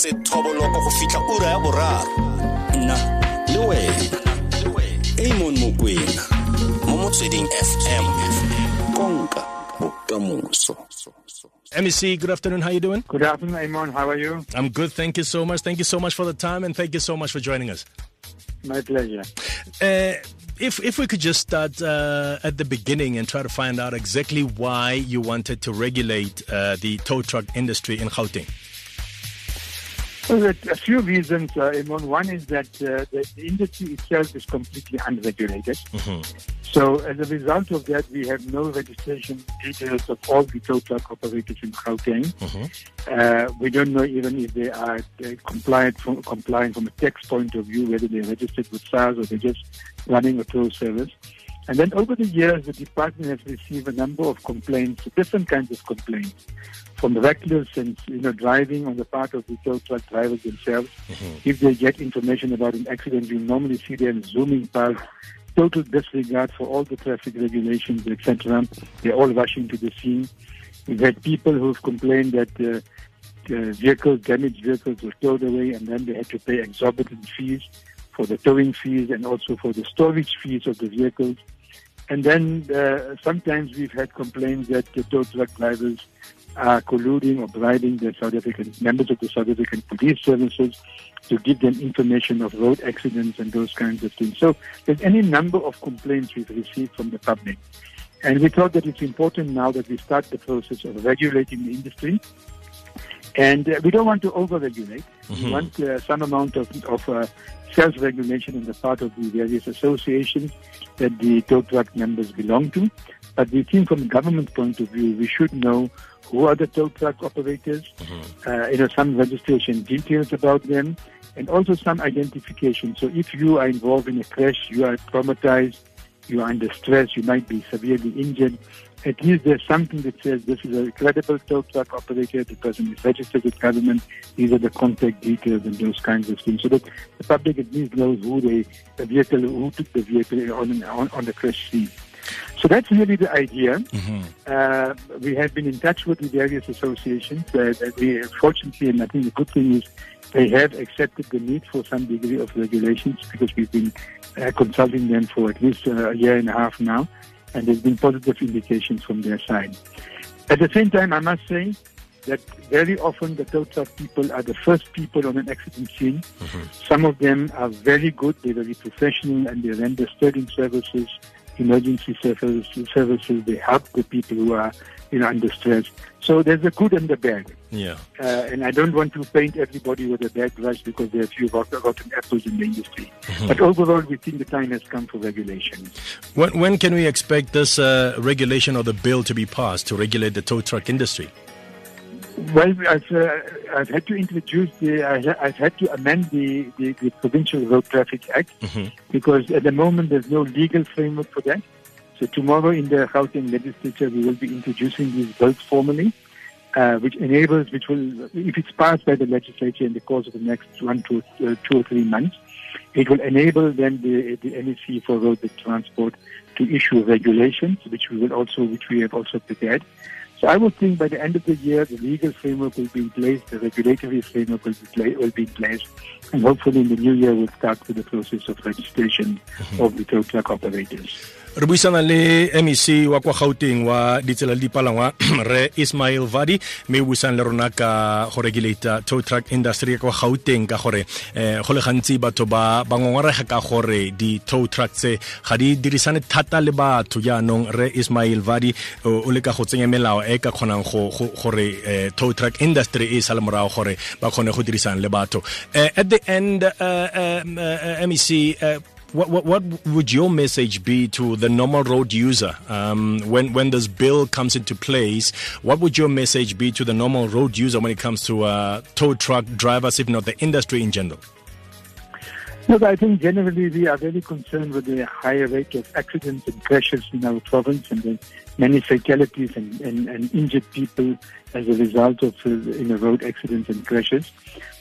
sethoboloko go fitlha ura ya boraro nna le wena amon mokwena mo motsweding fm konka bokamoso MEC, good afternoon. How you doing? Good afternoon, Amon. How are you? I'm good. Thank you so much. Thank you so much for the time and thank you so much for joining us. My pleasure. Uh, if if we could just start uh, at the beginning and try to find out exactly why you wanted to regulate uh, the tow truck industry in Gauteng. Well, there are a few reasons, uh, Imon. One is that uh, the, the industry itself is completely unregulated. So, as a result of that, we have no registration details of all the tow truck operators in Gauteng. Uh, we don't know even if they are uh, compliant from, compliant from a tax point of view, whether they're registered with SARS or they're just running a tow service. And then over the years, the department has received a number of complaints, different kinds of complaints, from the reckless and you know driving on the part of the tow truck drivers themselves. If they get information about an accident, you normally see them zooming past, total disregard for all the traffic regulations, etc. They're all rushing to the scene. We've had people who've complained that uh, uh, vehicles, damaged vehicles, were towed away, and then they had to pay exorbitant fees for the towing fees and also for the storage fees of the vehicles. And then uh, sometimes we've had complaints that the tow truck drivers are colluding or bribing the South African members of the South African police services to give them information of road accidents and those kinds of things. So there's any number of complaints we've received from the public. And we thought that it's important now that we start the process of regulating the industry. And uh, we don't want to over-regulate. We want uh, some amount of, of uh, self-regulation on the part of the various associations that the tow truck members belong to. But we think from a government point of view, we should know who are the tow truck operators, uh, you know, some registration details about them, and also some identification. So if you are involved in a crash, you are traumatized, you are under stress, you might be severely injured, at least there's something that says this is a credible tow truck operator, the person is registered with government, these are the contact details and those kinds of things, so that the public at least knows who they, the vehicle, who took the vehicle on, on, on the crash scene. So that's really the idea. Uh, we have been in touch with the various associations. Uh, we, fortunately, and I think the good thing is they have accepted the need for some degree of regulations because we've been uh, consulting them for at least uh, a year and a half now, and there's been positive indications from their side. At the same time, I must say that very often the truck people are the first people on an accident scene. Some of them are very good, they're very professional, and they render sterling services, emergency services, services. They help the people who are you know, under stress. So there's a good and the bad. Yeah. Uh, and I don't want to paint everybody with a bad brush because there are a few rot- rotten apples in the industry. But overall, we think the time has come for regulation. When, when can we expect this uh, regulation or the bill to be passed to regulate the tow truck industry? Well, I've, uh, I've had to introduce the, I, I've had to amend the, the, the Provincial Road Traffic Act because at the moment there's no legal framework for that. So tomorrow in the Gauteng legislature we will be introducing these bills formally, uh, which enables, which will, if it's passed by the legislature in the course of the next one to uh, two or three months, it will enable then the, the MEC for road transport to issue regulations, which we will also, which we have also prepared. So I would think by the end of the year, the legal framework will be in place, the regulatory framework will be, pla- will be in place, and hopefully in the new year we'll start with the process of registration mm-hmm. of the tow truck operators. Re buisana le mec wa kwa gauteng wa ditsela le dipalangwa re ismail vadi me o buisang le rona ka go regulata tow truck industry kwa gauteng ka gore eh, go le gantsi batho ba ba ka gore di tow truck tse ga di dirisane thata le batho. Jaanong re ismail vadi o le ka go tsenya melao e ka khonang go- go- gore eh, tow truck industry e sale morago gore ba khone go dirisana le batho. Eh, at the end uh, um, uh, mec uh, what, what, what would your message be to the normal road user um, when, when this bill comes into place? What would your message be to the normal road user when it comes to uh, tow truck drivers, if not the industry in general? Look, I think generally we are very concerned with the higher rate of accidents and crashes in our province and the many fatalities and, and, and injured people as a result of uh, you road accidents and crashes.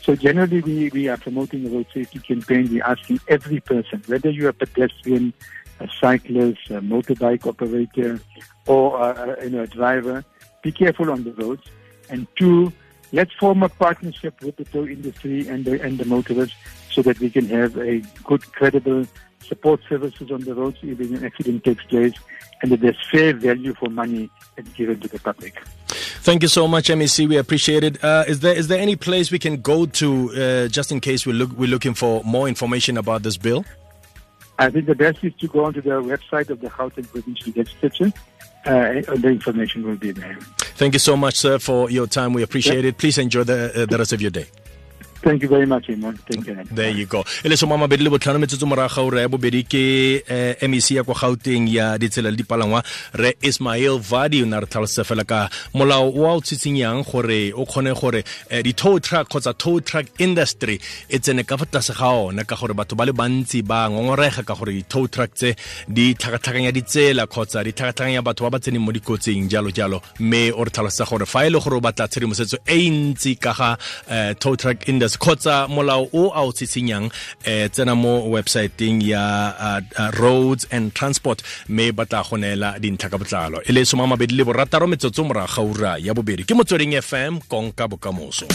So generally we, we are promoting a road safety campaign. We're asking every person, whether you're a pedestrian, a cyclist, a motorbike operator, or uh, you know, a driver, be careful on the roads. And two, let's form a partnership with the tow industry and the, and the motorists so that we can have a good, credible support services on the roads if an accident takes place and that there's fair value for money given to the public. Thank you so much, MEC. We appreciate it. Uh, is there is there any place we can go to uh, just in case we look we're looking for more information about this bill? I think the best is to go onto the website of the Gauteng Provincial Legislature. Uh, the information will be there. Thank you so much, sir, for your time. We appreciate yeah. it. Please enjoy the, uh, the rest of your day. Thank you very much, Iman. Thank you. There you go. E le soma mabedi le botlhano metsetso morago ga ura ya bobedi ke eh, MEC ya kwa Gauteng ya ditsela le dipalangwa re Ismail Vadi o na re tlhalosetsa fela ka molao wa o tshitshinyang gore o kgone gore eh, di tow truck kgotsa tow truck industry e tsene ka fa tlase ga ona ka gore batho ba le bantsi ba ngongorega ka gore di tow truck tse di tlhakatlhakanya ditsela kgotsa di tlhakatlhakanya batho ba ba tseneng mo dikotsing jalo jalo mme o re tlhalosetsa gore fa e le gore o batla tshedimosetso e ntsi ka ga eh, tow truck industry service kgotsa molao o a o tshitshinyang um tsena mo websiteng ya uh, uh, roads and transport mme ba tla go neela dintlha ka botlalo. E le somamabedi le borataro metsotso moraga gaura ya bobedi. Ke motsweding fm konka bokamoso